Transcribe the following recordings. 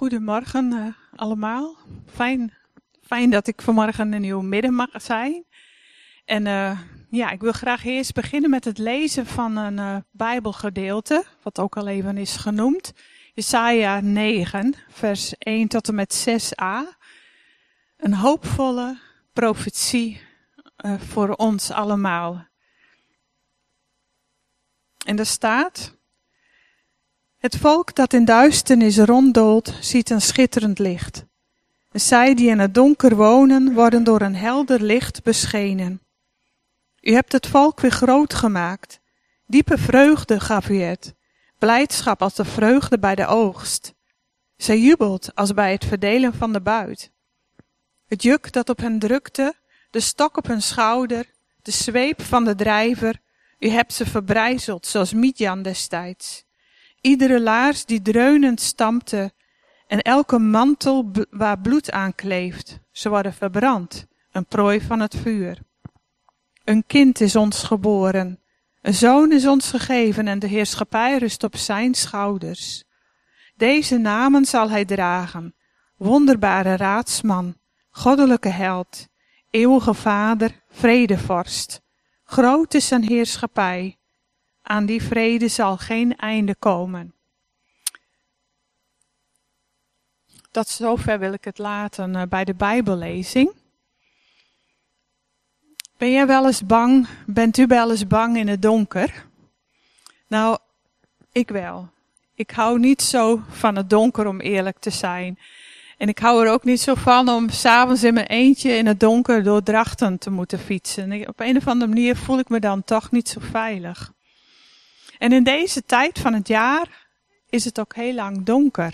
Goedemorgen uh, allemaal. Fijn, fijn dat ik vanmorgen in uw midden mag zijn. En uh, ja, ik wil graag eerst beginnen met het lezen van een uh, Bijbelgedeelte, wat ook al even is genoemd. Jesaja 9, vers 1 tot en met 6a. Een hoopvolle profetie voor ons allemaal. En er staat, het volk dat in duisternis ronddoolt, ziet een schitterend licht. Zij die in het donker wonen, worden door een helder licht beschenen. U hebt het volk weer groot gemaakt. Diepe vreugde gaf u het. Blijdschap als de vreugde bij de oogst. Zij jubelt als bij het verdelen van de buit. Het juk dat op hen drukte, de stok op hun schouder, de zweep van de drijver, u hebt ze verbrijzeld zoals Midjan destijds. Iedere laars die dreunend stampte en elke mantel waar bloed aan kleeft, ze worden verbrand, een prooi van het vuur. Een kind is ons geboren, een zoon is ons gegeven en de heerschappij rust op zijn schouders. Deze namen zal hij dragen, wonderbare raadsman, goddelijke held, eeuwige vader, vredevorst. Groot is zijn heerschappij, aan die vrede zal geen einde komen. Dat zover wil ik het laten uh, bij de Bijbellezing. Ben jij wel eens bang? Bent u wel eens bang in het donker? Nou, ik wel. Ik hou niet zo van het donker om eerlijk te zijn. En ik hou er ook niet zo van om s'avonds in mijn eentje in het donker door Drachten te moeten fietsen. op een of andere manier voel ik me dan toch niet zo veilig. En in deze tijd van het jaar is het ook heel lang donker.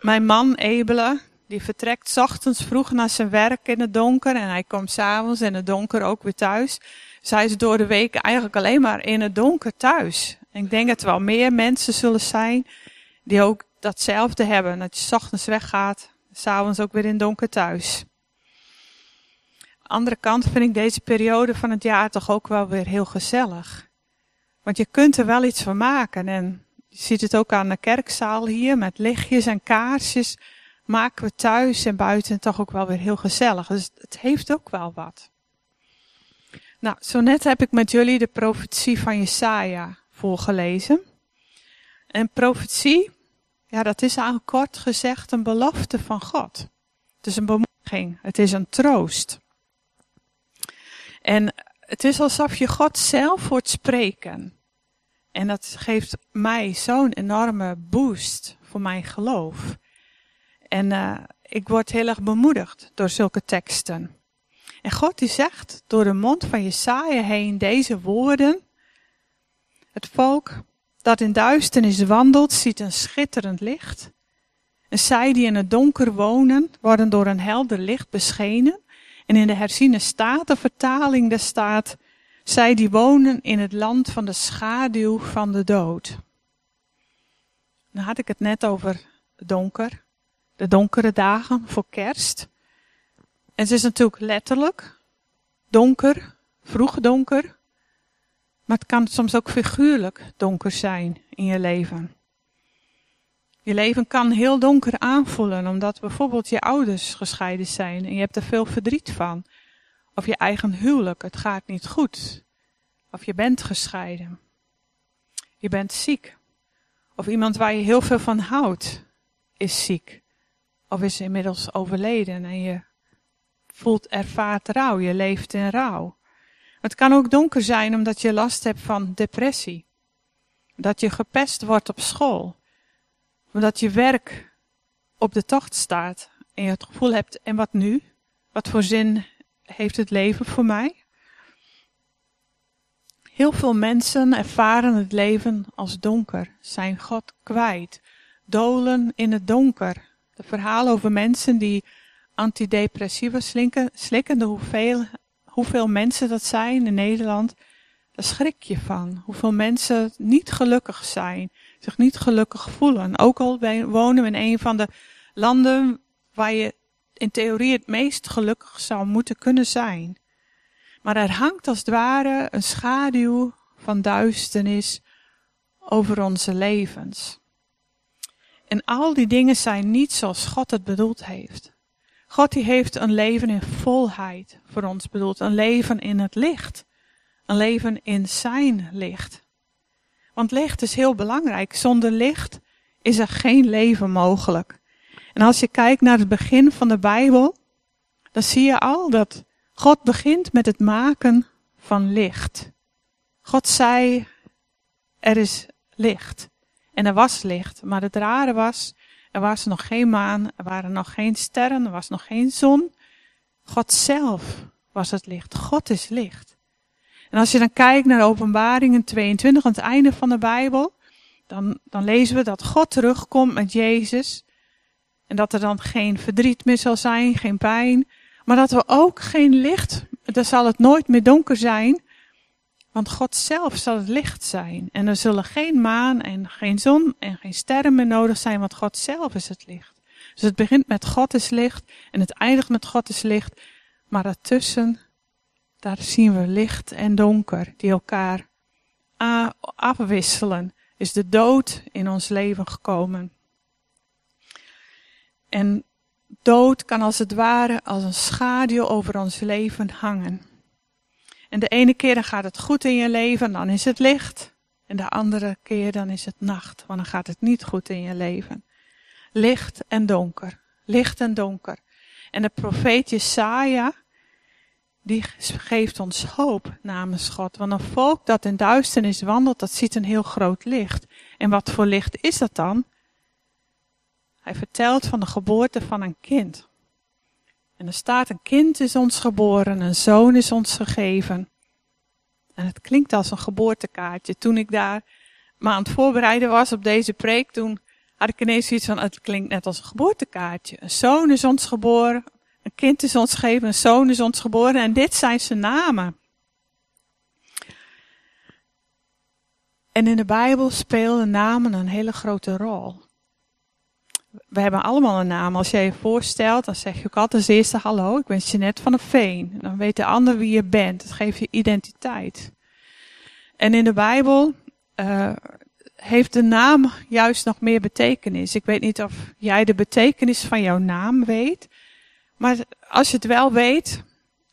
Mijn man Ebele, die vertrekt ochtends vroeg naar zijn werk in het donker en hij komt s'avonds in het donker ook weer thuis. Zij is door de week eigenlijk alleen maar in het donker thuis. Ik denk dat er wel meer mensen zullen zijn die ook datzelfde hebben. Dat je ochtends weggaat, s'avonds ook weer in het donker thuis. andere kant vind ik deze periode van het jaar toch ook wel weer heel gezellig. Want je kunt er wel iets van maken. En je ziet het ook aan de kerkzaal hier met lichtjes en kaarsjes. Maken we thuis en buiten toch ook wel weer heel gezellig. Dus het heeft ook wel wat. Nou, zo net heb ik met jullie de profetie van Jesaja voorgelezen. En profetie, ja, dat is eigenlijk kort gezegd een belofte van God. Het is een bemoediging, het is een troost. En het is alsof je God zelf hoort spreken. En dat geeft mij zo'n enorme boost voor mijn geloof. En uh, ik word heel erg bemoedigd door zulke teksten. En God die zegt door de mond van Jesaja heen deze woorden. Het volk dat in duisternis wandelt ziet een schitterend licht. En zij die in het donker wonen worden door een helder licht beschenen. En in de herziene statenvertaling daar staat, zij die wonen in het land van de schaduw van de dood. Dan had ik het net over donker, de donkere dagen voor kerst. En het is natuurlijk letterlijk donker, vroeg donker, maar het kan soms ook figuurlijk donker zijn in je leven. Je leven kan heel donker aanvoelen, omdat bijvoorbeeld je ouders gescheiden zijn en je hebt er veel verdriet van. Of je eigen huwelijk, het gaat niet goed. Of je bent gescheiden. Je bent ziek. Of iemand waar je heel veel van houdt is ziek. Of is inmiddels overleden en je voelt, ervaart rouw, je leeft in rouw. Het kan ook donker zijn omdat je last hebt van depressie. Dat je gepest wordt op school. Omdat je werk op de tocht staat en je het gevoel hebt, en wat nu? Wat voor zin heeft het leven voor mij? Heel veel mensen ervaren het leven als donker, zijn God kwijt, dolen in het donker. De verhalen over mensen die antidepressiva slikken, slikken, de hoeveel, hoeveel mensen dat zijn in Nederland, daar schrik je van. Hoeveel mensen niet gelukkig zijn, zich niet gelukkig voelen. Ook al wonen we in een van de landen waar je in theorie het meest gelukkig zou moeten kunnen zijn. Maar er hangt als het ware een schaduw van duisternis over onze levens. En al die dingen zijn niet zoals God het bedoeld heeft. God die heeft een leven in volheid voor ons bedoeld. Een leven in het licht. Een leven in zijn licht. Want licht is heel belangrijk. Zonder licht is er geen leven mogelijk. En als je kijkt naar het begin van de Bijbel, dan zie je al dat God begint met het maken van licht. God zei, er is licht. En er was licht. Maar het rare was, er was nog geen maan, er waren nog geen sterren, er was nog geen zon. God zelf was het licht. God is licht. En als je dan kijkt naar openbaringen 22, aan het einde van de Bijbel, dan, dan lezen we dat God terugkomt met Jezus. En dat er dan geen verdriet meer zal zijn, geen pijn. Maar dat we ook geen licht, er zal het nooit meer donker zijn. Want God zelf zal het licht zijn. En er zullen geen maan en geen zon en geen sterren meer nodig zijn, want God zelf is het licht. Dus het begint met God is licht en het eindigt met God is licht. Maar daartussen, daar zien we licht en donker die elkaar afwisselen. Is de dood in ons leven gekomen. En dood kan als het ware als een schaduw over ons leven hangen. En de ene keer dan gaat het goed in je leven, dan is het licht. En de andere keer dan is het nacht, want dan gaat het niet goed in je leven. Licht en donker, licht en donker. En de profeet Jesaja, die geeft ons hoop namens God. Want een volk dat in duisternis wandelt, dat ziet een heel groot licht. En wat voor licht is dat dan? Hij vertelt van de geboorte van een kind. En er staat, een kind is ons geboren, een zoon is ons gegeven. En het klinkt als een geboortekaartje. Toen ik daar maar aan het voorbereiden was op deze preek, toen had ik ineens zoiets van, het klinkt net als een geboortekaartje. Een zoon is ons geboren, een kind is ons gegeven, een zoon is ons geboren en dit zijn zijn namen. En in de Bijbel spelen namen een hele grote rol we hebben allemaal een naam. Als jij je voorstelt, dan zeg je ook altijd als eerste hallo, ik ben Jeanette van de Veen. Dan weet de ander wie je bent. Dat geeft je identiteit. En in de Bijbel uh, heeft de naam juist nog meer betekenis. Ik weet niet of jij de betekenis van jouw naam weet. Maar als je het wel weet,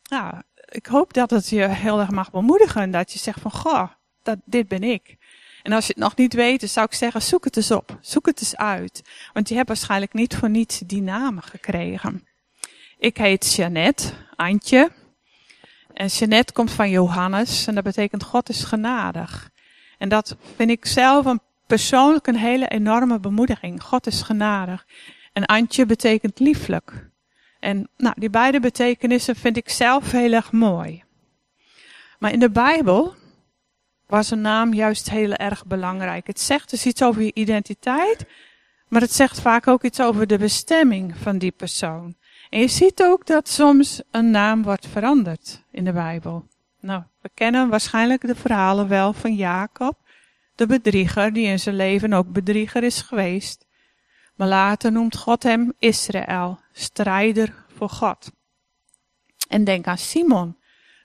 nou, ik hoop dat het je heel erg mag bemoedigen. Dat je zegt van, goh, dat, dit ben ik. En als je het nog niet weet, dan zou ik zeggen, zoek het eens op. Zoek het eens uit. Want je hebt waarschijnlijk niet voor niets die namen gekregen. Ik heet Jeannette, Antje. En Jeannette komt van Johannes en dat betekent God is genadig. En dat vind ik zelf een persoonlijk een hele enorme bemoediging. God is genadig. En Antje betekent lieflijk. En nou, die beide betekenissen vind ik zelf heel erg mooi. Maar in de Bijbel was een naam juist heel erg belangrijk. Het zegt dus iets over je identiteit, maar het zegt vaak ook iets over de bestemming van die persoon. En je ziet ook dat soms een naam wordt veranderd in de Bijbel. Nou, we kennen waarschijnlijk de verhalen wel van Jacob, de bedrieger, die in zijn leven ook bedrieger is geweest. Maar later noemt God hem Israël, strijder voor God. En denk aan Simon,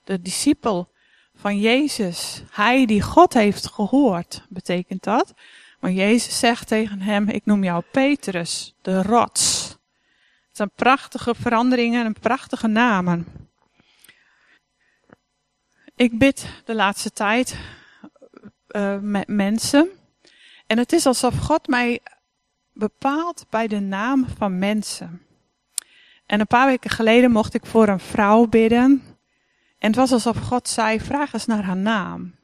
de discipel van Jezus. Hij die God heeft gehoord, betekent dat. Maar Jezus zegt tegen hem, ik noem jou Petrus, de rots. Het zijn prachtige veranderingen en prachtige namen. Ik bid de laatste tijd uh, met mensen. En het is alsof God mij bepaalt bij de naam van mensen. En een paar weken geleden mocht ik voor een vrouw bidden. En het was alsof God zei, vraag eens naar haar naam.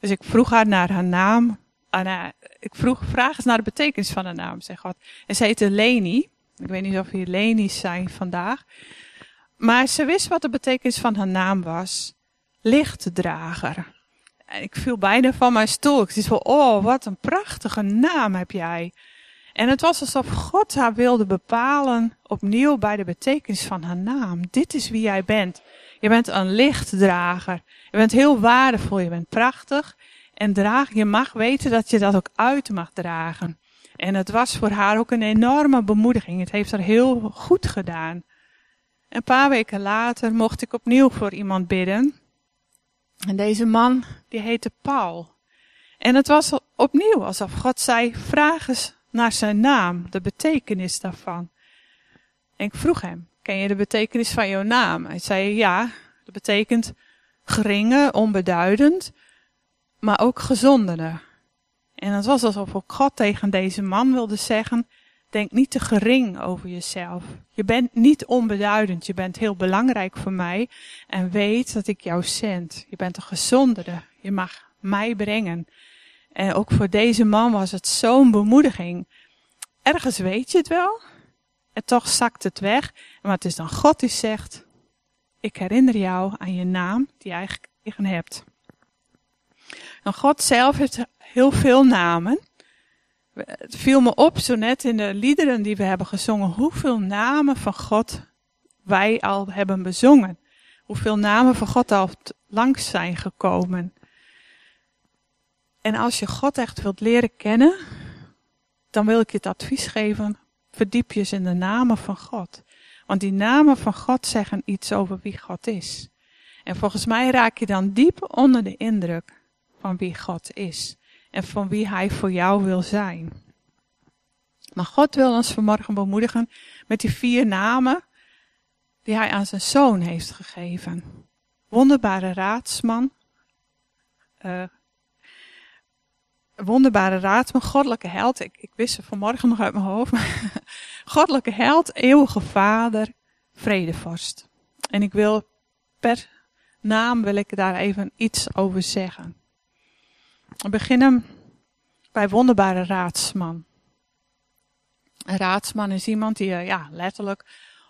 Dus ik vroeg haar naar haar naam. En, ik vroeg, vraag eens naar de betekenis van haar naam, zei God. En ze heette Leni. Ik weet niet of hier Leni's zijn vandaag. Maar ze wist wat de betekenis van haar naam was. Lichtdrager. En ik viel bijna van mijn stoel. Ik zei oh, wat een prachtige naam heb jij. En het was alsof God haar wilde bepalen opnieuw bij de betekenis van haar naam. Dit is wie jij bent. Je bent een lichtdrager. Je bent heel waardevol. Je bent prachtig. En draag, je mag weten dat je dat ook uit mag dragen. En het was voor haar ook een enorme bemoediging. Het heeft haar heel goed gedaan. Een paar weken later mocht ik opnieuw voor iemand bidden. En deze man, die heette Paul. En het was opnieuw alsof God zei, vraag eens naar zijn naam, de betekenis daarvan. En ik vroeg hem, ken je de betekenis van jouw naam? Hij zei, ja, dat betekent geringe, onbeduidend, maar ook gezondere. En het was alsof ook God tegen deze man wilde zeggen, denk niet te gering over jezelf. Je bent niet onbeduidend, je bent heel belangrijk voor mij en weet dat ik jou zend. Je bent een gezondere, je mag mij brengen. En ook voor deze man was het zo'n bemoediging. Ergens weet je het wel, en toch zakt het weg. Maar het is dan God die zegt, ik herinner jou aan je naam die je eigenlijk hebt. En God zelf heeft heel veel namen. Het viel me op zo net in de liederen die we hebben gezongen, hoeveel namen van God wij al hebben bezongen. Hoeveel namen van God al langs zijn gekomen. En als je God echt wilt leren kennen, dan wil ik je het advies geven, verdiep je eens in de namen van God. Want die namen van God zeggen iets over wie God is. En volgens mij raak je dan diep onder de indruk van wie God is. En van wie Hij voor jou wil zijn. Maar God wil ons vanmorgen bemoedigen met die vier namen die Hij aan zijn zoon heeft gegeven. Wonderbare raadsman, uh, wonderbare raadsman, goddelijke held. Ik, ik wist ze vanmorgen nog uit mijn hoofd. goddelijke held, eeuwige vader, vredevorst. En ik wil per naam wil ik daar even iets over zeggen. We beginnen bij wonderbare raadsman. Een raadsman is iemand die je ja, letterlijk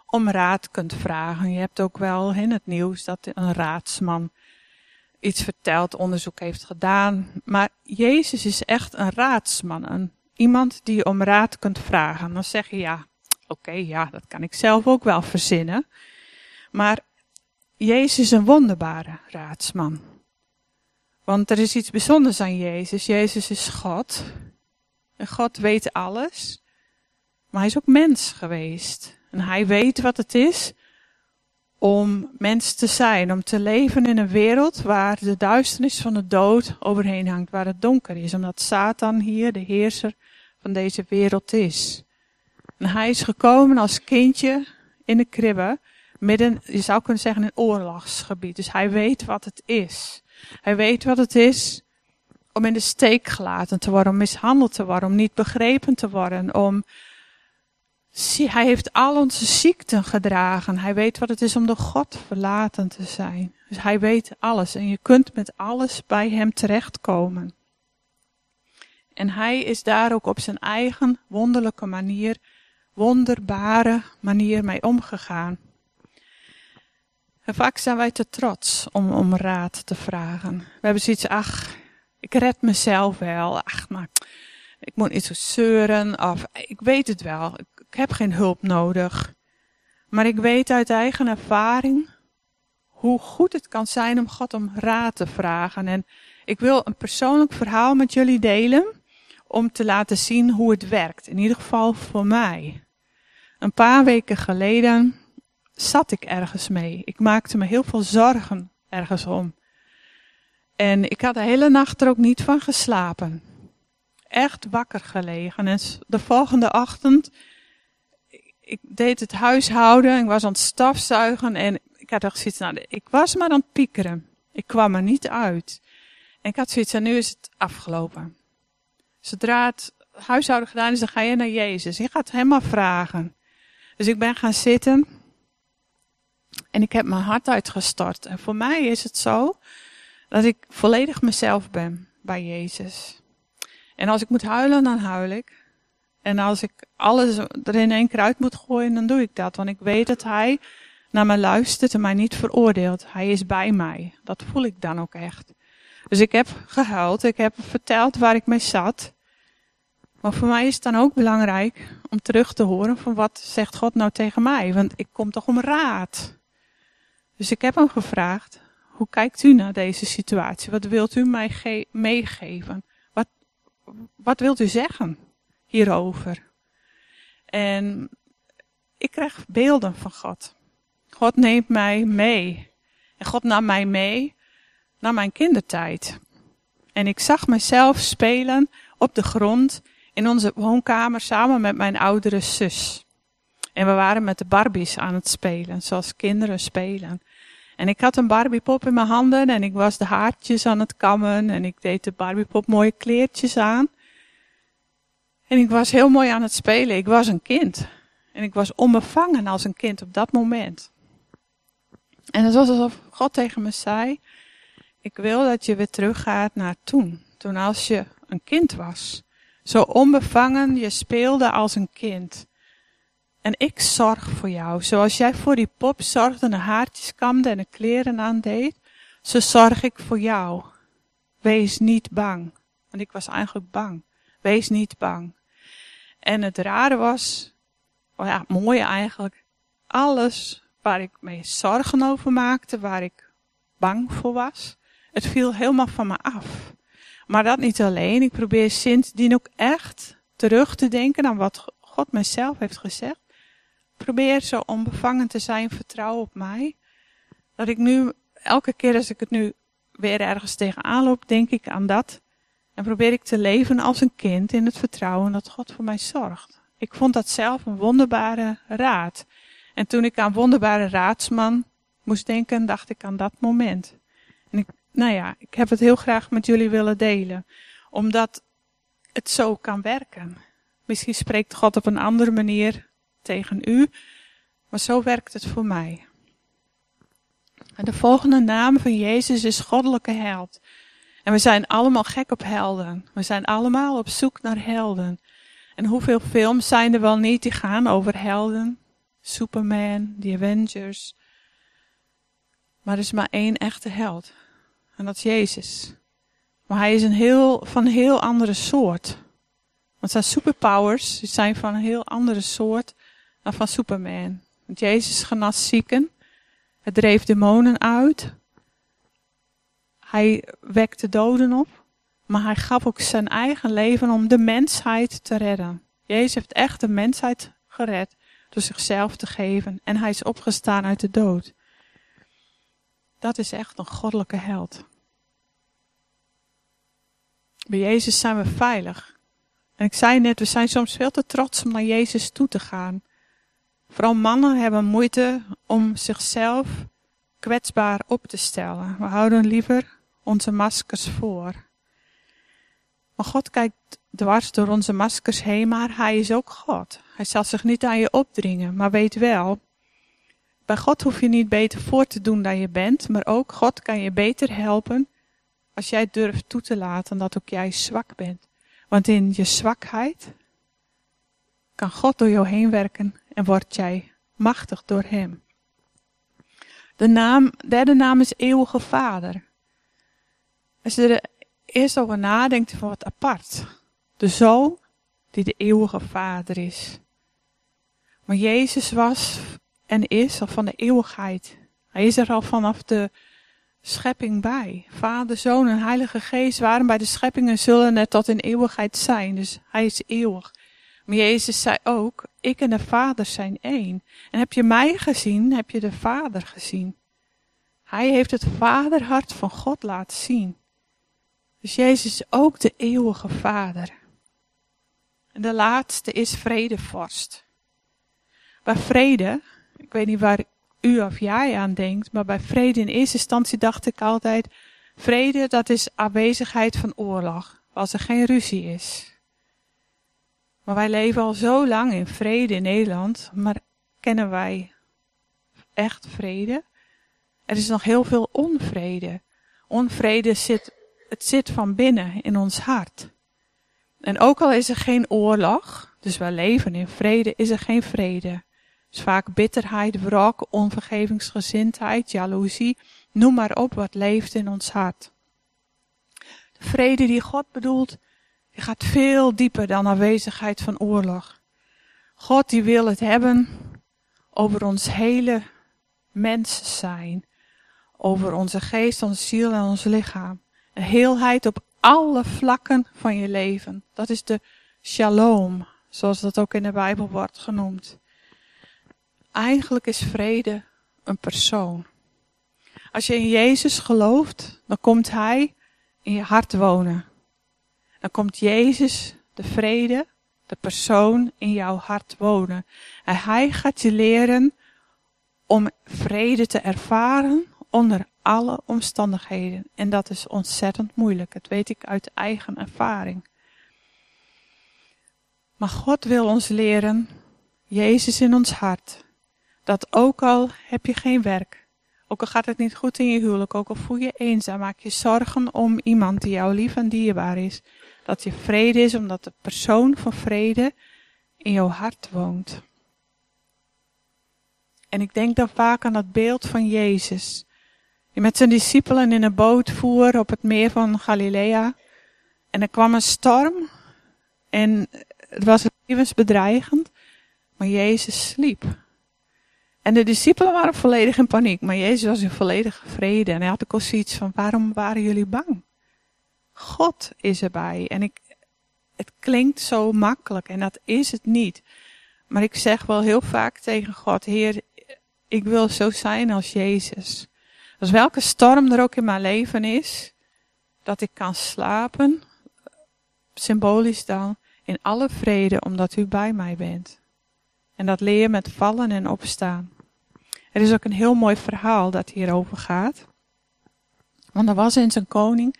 om raad kunt vragen. Je hebt ook wel in het nieuws dat een raadsman iets vertelt, onderzoek heeft gedaan. Maar Jezus is echt een raadsman. Een, iemand die je om raad kunt vragen. Dan zeg je ja, oké, ja, dat kan ik zelf ook wel verzinnen. Maar Jezus is een wonderbare raadsman. Want er is iets bijzonders aan Jezus. Jezus is God. En God weet alles. Maar hij is ook mens geweest. En hij weet wat het is om mens te zijn, om te leven in een wereld waar de duisternis van de dood overheen hangt, waar het donker is, omdat Satan hier de heerser van deze wereld is. En hij is gekomen als kindje in de kribbe, midden, je zou kunnen zeggen, in oorlogsgebied. Dus hij weet wat het is. Hij weet wat het is om in de steek gelaten te worden, om mishandeld te worden, om niet begrepen te worden, om hij heeft al onze ziekten gedragen. Hij weet wat het is om door God verlaten te zijn. Dus hij weet alles en je kunt met alles bij hem terechtkomen. En hij is daar ook op zijn eigen wonderlijke manier, wonderbare manier mee omgegaan. Vaak zijn wij te trots om om raad te vragen. We hebben zoiets, ach, ik red mezelf wel. Ach, maar ik moet niet zo zeuren. Of ik weet het wel. Ik heb geen hulp nodig. Maar ik weet uit eigen ervaring hoe goed het kan zijn om God om raad te vragen. En ik wil een persoonlijk verhaal met jullie delen om te laten zien hoe het werkt. In ieder geval voor mij. Een paar weken geleden zat ik ergens mee. Ik maakte me heel veel zorgen ergens om. En ik had de hele nacht er ook niet van geslapen. Echt wakker gelegen. En de volgende ochtend ik deed het huishouden, ik was aan het stafzuigen en ik had echt zoiets, nou, ik was maar aan het piekeren. Ik kwam er niet uit. En ik had zoiets, en nu is het afgelopen. Zodra het huishouden gedaan is, dan ga je naar Jezus. Je gaat hem maar vragen. Dus ik ben gaan zitten en ik heb mijn hart uitgestort. En voor mij is het zo dat ik volledig mezelf ben bij Jezus. En als ik moet huilen, dan huil ik. En als ik alles er in één keer uit moet gooien, dan doe ik dat. Want ik weet dat hij naar mij luistert en mij niet veroordeelt. Hij is bij mij. Dat voel ik dan ook echt. Dus ik heb gehuild. Ik heb verteld waar ik mee zat. Maar voor mij is het dan ook belangrijk om terug te horen van wat zegt God nou tegen mij. Want ik kom toch om raad. Dus ik heb hem gevraagd. Hoe kijkt u naar deze situatie? Wat wilt u mij meegeven? Wat, wat wilt u zeggen? Hierover. En ik krijg beelden van God. God neemt mij mee. En God nam mij mee naar mijn kindertijd. En ik zag mezelf spelen op de grond in onze woonkamer samen met mijn oudere zus. En we waren met de Barbies aan het spelen, zoals kinderen spelen. En ik had een Barbiepop in mijn handen en ik was de haartjes aan het kammen en ik deed de Barbiepop mooie kleertjes aan. En ik was heel mooi aan het spelen. Ik was een kind. En ik was onbevangen als een kind op dat moment. En het was alsof God tegen me zei: Ik wil dat je weer teruggaat naar toen. Toen als je een kind was. Zo onbevangen, je speelde als een kind. En ik zorg voor jou. Zoals jij voor die pop zorgde en haartjes kamde en de kleren aandeed. Zo zorg ik voor jou. Wees niet bang. Want ik was eigenlijk bang. Wees niet bang. En het rare was, oh ja, mooi eigenlijk, alles waar ik me zorgen over maakte, waar ik bang voor was, het viel helemaal van me af. Maar dat niet alleen. Ik probeer sindsdien ook echt terug te denken aan wat God mijzelf heeft gezegd. Probeer zo onbevangen te zijn, vertrouw op mij. Dat ik nu, elke keer als ik het nu weer ergens tegenaan loop, denk ik aan dat. En probeer ik te leven als een kind in het vertrouwen dat God voor mij zorgt. Ik vond dat zelf een wonderbare raad. En toen ik aan wonderbare raadsman moest denken, dacht ik aan dat moment. En ik, nou ja, ik heb het heel graag met jullie willen delen. Omdat het zo kan werken. Misschien spreekt God op een andere manier tegen u, maar zo werkt het voor mij. En de volgende naam van Jezus is goddelijke held. En we zijn allemaal gek op helden. We zijn allemaal op zoek naar helden. En hoeveel films zijn er wel niet die gaan over helden? Superman, The Avengers. Maar er is maar één echte held. En dat is Jezus. Maar hij is een heel, van een heel andere soort. Want zijn superpowers zijn van een heel andere soort dan van Superman. Want Jezus genas zieken. Hij dreef demonen uit. Hij wekte doden op. Maar hij gaf ook zijn eigen leven om de mensheid te redden. Jezus heeft echt de mensheid gered door zichzelf te geven. En hij is opgestaan uit de dood. Dat is echt een goddelijke held. Bij Jezus zijn we veilig. En ik zei net, we zijn soms veel te trots om naar Jezus toe te gaan. Vooral mannen hebben moeite om zichzelf kwetsbaar op te stellen. We houden liever onze maskers voor. Maar God kijkt dwars door onze maskers heen, maar Hij is ook God. Hij zal zich niet aan je opdringen, maar weet wel, bij God hoef je niet beter voor te doen dan je bent, maar ook God kan je beter helpen als jij durft toe te laten dat ook jij zwak bent. Want in je zwakheid kan God door jou heen werken en word jij machtig door Hem. De naam, derde naam is Eeuwige Vader. Als je er eerst over nadenkt, van wat apart. De Zoon die de Eeuwige Vader is. Maar Jezus was en is al van de eeuwigheid. Hij is er al vanaf de schepping bij. Vader, Zoon en Heilige Geest waren bij de schepping en zullen net tot in eeuwigheid zijn. Dus hij is eeuwig. Maar Jezus zei ook, ik en de Vader zijn één. En heb je mij gezien, heb je de Vader gezien. Hij heeft het vaderhart van God laten zien. Dus Jezus is ook de eeuwige Vader. En de laatste is vredevorst. Bij vrede, ik weet niet waar u of jij aan denkt, maar bij vrede in eerste instantie dacht ik altijd, vrede dat is afwezigheid van oorlog, als er geen ruzie is. Maar wij leven al zo lang in vrede in Nederland, maar kennen wij echt vrede? Er is nog heel veel onvrede. Onvrede zit, het zit van binnen in ons hart. En ook al is er geen oorlog, dus wij leven in vrede, is er geen vrede. Dus vaak bitterheid, wrok, onvergevingsgezindheid, jaloezie, noem maar op wat leeft in ons hart. De vrede die God bedoelt, die gaat veel dieper dan aanwezigheid van oorlog. God die wil het hebben over ons hele mens zijn. Over onze geest, onze ziel en ons lichaam. Heelheid op alle vlakken van je leven. Dat is de shalom, zoals dat ook in de Bijbel wordt genoemd. Eigenlijk is vrede een persoon. Als je in Jezus gelooft, dan komt Hij in je hart wonen. Dan komt Jezus, de vrede, de persoon in jouw hart wonen. En hij gaat je leren om vrede te ervaren onder alle omstandigheden. En dat is ontzettend moeilijk. Dat weet ik uit eigen ervaring. Maar God wil ons leren, Jezus in ons hart, dat ook al heb je geen werk, ook al gaat het niet goed in je huwelijk, ook al voel je eenzaam, maak je zorgen om iemand die jou lief en dierbaar is, dat je vrede is omdat de persoon van vrede in jouw hart woont. En ik denk dan vaak aan dat beeld van Jezus, die met zijn discipelen in een boot voer op het meer van Galilea. En er kwam een storm en het was levensbedreigend, maar Jezus sliep. En de discipelen waren volledig in paniek, maar Jezus was in volledige vrede. En hij had ook al zoiets van, waarom waren jullie bang? God is erbij. En ik, het klinkt zo makkelijk en dat is het niet. Maar ik zeg wel heel vaak tegen God, Heer, ik wil zo zijn als Jezus. Dus welke storm er ook in mijn leven is, dat ik kan slapen, symbolisch dan, in alle vrede, omdat u bij mij bent. En dat leer met vallen en opstaan. Er is ook een heel mooi verhaal dat hierover gaat. Want er was eens een koning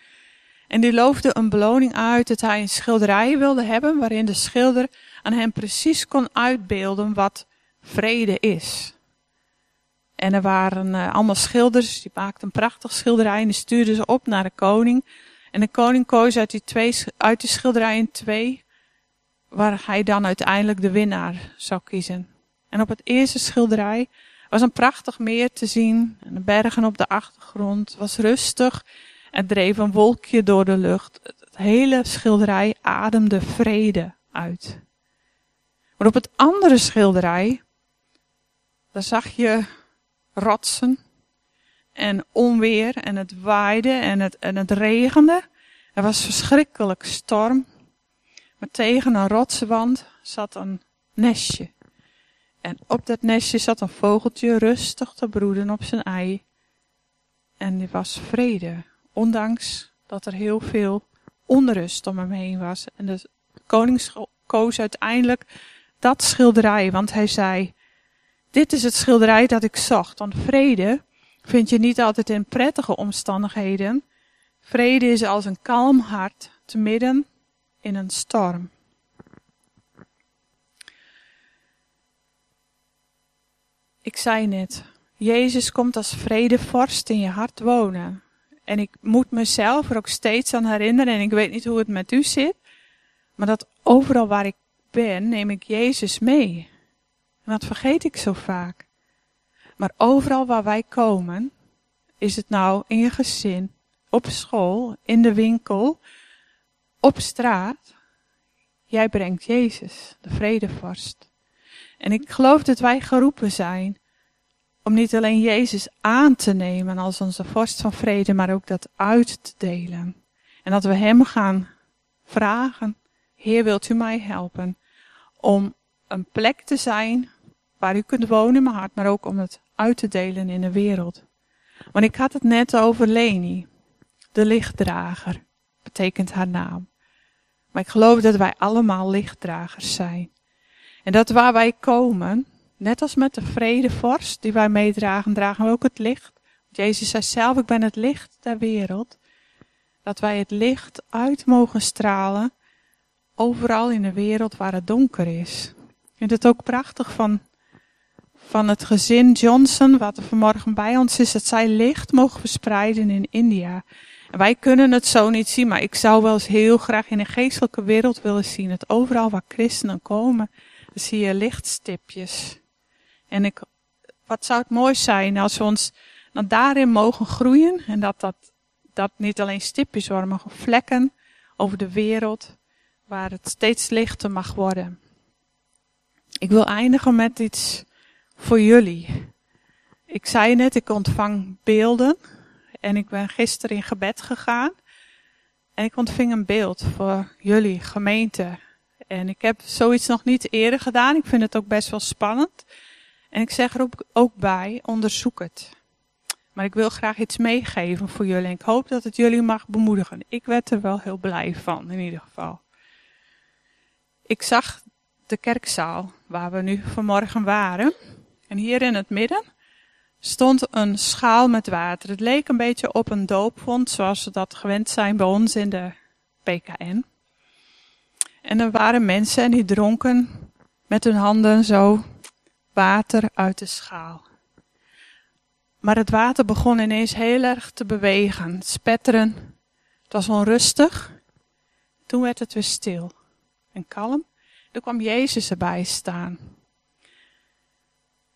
en die loofde een beloning uit dat hij een schilderij wilde hebben waarin de schilder aan hem precies kon uitbeelden wat vrede is. En er waren uh, allemaal schilders, die maakten een prachtig schilderij en die stuurden ze op naar de koning. En de koning koos uit die, twee, uit die schilderijen twee, waar hij dan uiteindelijk de winnaar zou kiezen. En op het eerste schilderij was een prachtig meer te zien en de bergen op de achtergrond. was rustig en dreef een wolkje door de lucht. Het hele schilderij ademde vrede uit. Maar op het andere schilderij, daar zag je rotsen en onweer en het waaide en het, en het regende. Er was verschrikkelijk storm. Maar tegen een rotswand zat een nestje. En op dat nestje zat een vogeltje rustig te broeden op zijn ei. En die was vrede, ondanks dat er heel veel onrust om hem heen was. En de koning koos uiteindelijk dat schilderij, want hij zei, dit is het schilderij dat ik zocht. Want vrede vind je niet altijd in prettige omstandigheden. Vrede is als een kalm hart te midden in een storm. Ik zei net, Jezus komt als vredevorst in je hart wonen. En ik moet mezelf er ook steeds aan herinneren, en ik weet niet hoe het met u zit, maar dat overal waar ik ben, neem ik Jezus mee. En dat vergeet ik zo vaak. Maar overal waar wij komen, is het nou in je gezin, op school, in de winkel, op straat. Jij brengt Jezus, de vredevorst. En ik geloof dat wij geroepen zijn om niet alleen Jezus aan te nemen als onze vorst van vrede, maar ook dat uit te delen. En dat we Hem gaan vragen, Heer wilt u mij helpen om een plek te zijn waar u kunt wonen in mijn hart, maar ook om het uit te delen in de wereld. Want ik had het net over Leni, de lichtdrager, betekent haar naam. Maar ik geloof dat wij allemaal lichtdragers zijn. En dat waar wij komen, net als met de vredevorst die wij meedragen, dragen we ook het licht. Jezus zei zelf, ik ben het licht der wereld. Dat wij het licht uit mogen stralen overal in de wereld waar het donker is. Vind het ook prachtig van, van het gezin Johnson, wat er vanmorgen bij ons is, dat zij licht mogen verspreiden in India. En wij kunnen het zo niet zien, maar ik zou wel eens heel graag in een geestelijke wereld willen zien. Dat overal waar christenen komen, zie je lichtstipjes. En ik, wat zou het mooi zijn als we ons dan daarin mogen groeien. En dat dat, dat niet alleen stipjes worden, maar vlekken over de wereld waar het steeds lichter mag worden. Ik wil eindigen met iets voor jullie. Ik zei net, ik ontvang beelden. En ik ben gisteren in gebed gegaan. En ik ontving een beeld voor jullie gemeente. En ik heb zoiets nog niet eerder gedaan. Ik vind het ook best wel spannend. En ik zeg er ook bij, onderzoek het. Maar ik wil graag iets meegeven voor jullie. En ik hoop dat het jullie mag bemoedigen. Ik werd er wel heel blij van, in ieder geval. ik zag de kerkzaal waar we nu vanmorgen waren. En hier in het midden stond een schaal met water. Het leek een beetje op een doopvond, zoals we dat gewend zijn bij ons in de PKN. En er waren mensen en die dronken met hun handen zo water uit de schaal. Maar het water begon ineens heel erg te bewegen, spetteren. Het was onrustig. Toen werd het weer stil en kalm. Toen kwam Jezus erbij staan.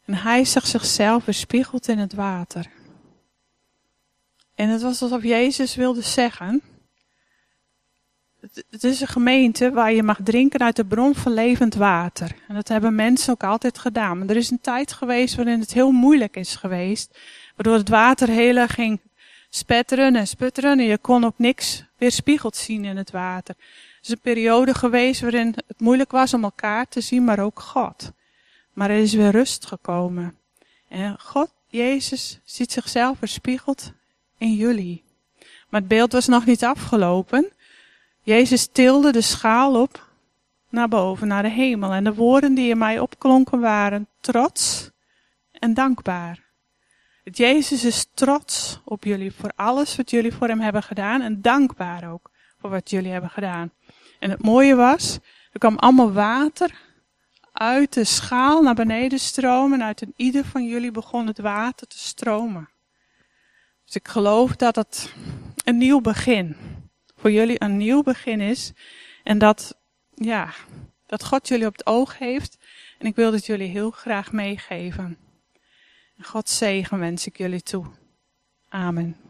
En hij zag zichzelf weerspiegeld in het water. En het was alsof Jezus wilde zeggen: Het is een gemeente waar je mag drinken uit de bron van levend water. En dat hebben mensen ook altijd gedaan. Maar er is een tijd geweest waarin het heel moeilijk is geweest. Waardoor het water heel ging spetteren en sputteren. En je kon ook niks weerspiegeld zien in het water. Is een periode geweest waarin het moeilijk was om elkaar te zien, maar ook God. Maar er is weer rust gekomen. En God, Jezus, ziet zichzelf weerspiegeld in jullie. Maar het beeld was nog niet afgelopen. Jezus tilde de schaal op naar boven, naar de hemel. En de woorden die in mij opklonken waren trots en dankbaar. Jezus is trots op jullie voor alles wat jullie voor hem hebben gedaan en dankbaar ook voor wat jullie hebben gedaan. En het mooie was, er kwam allemaal water uit de schaal naar beneden stromen en uit een ieder van jullie begon het water te stromen. Dus ik geloof dat het een nieuw begin, voor jullie een nieuw begin is en dat, ja, dat God jullie op het oog heeft en ik wil het jullie heel graag meegeven. God zegen wens ik jullie toe. Amen.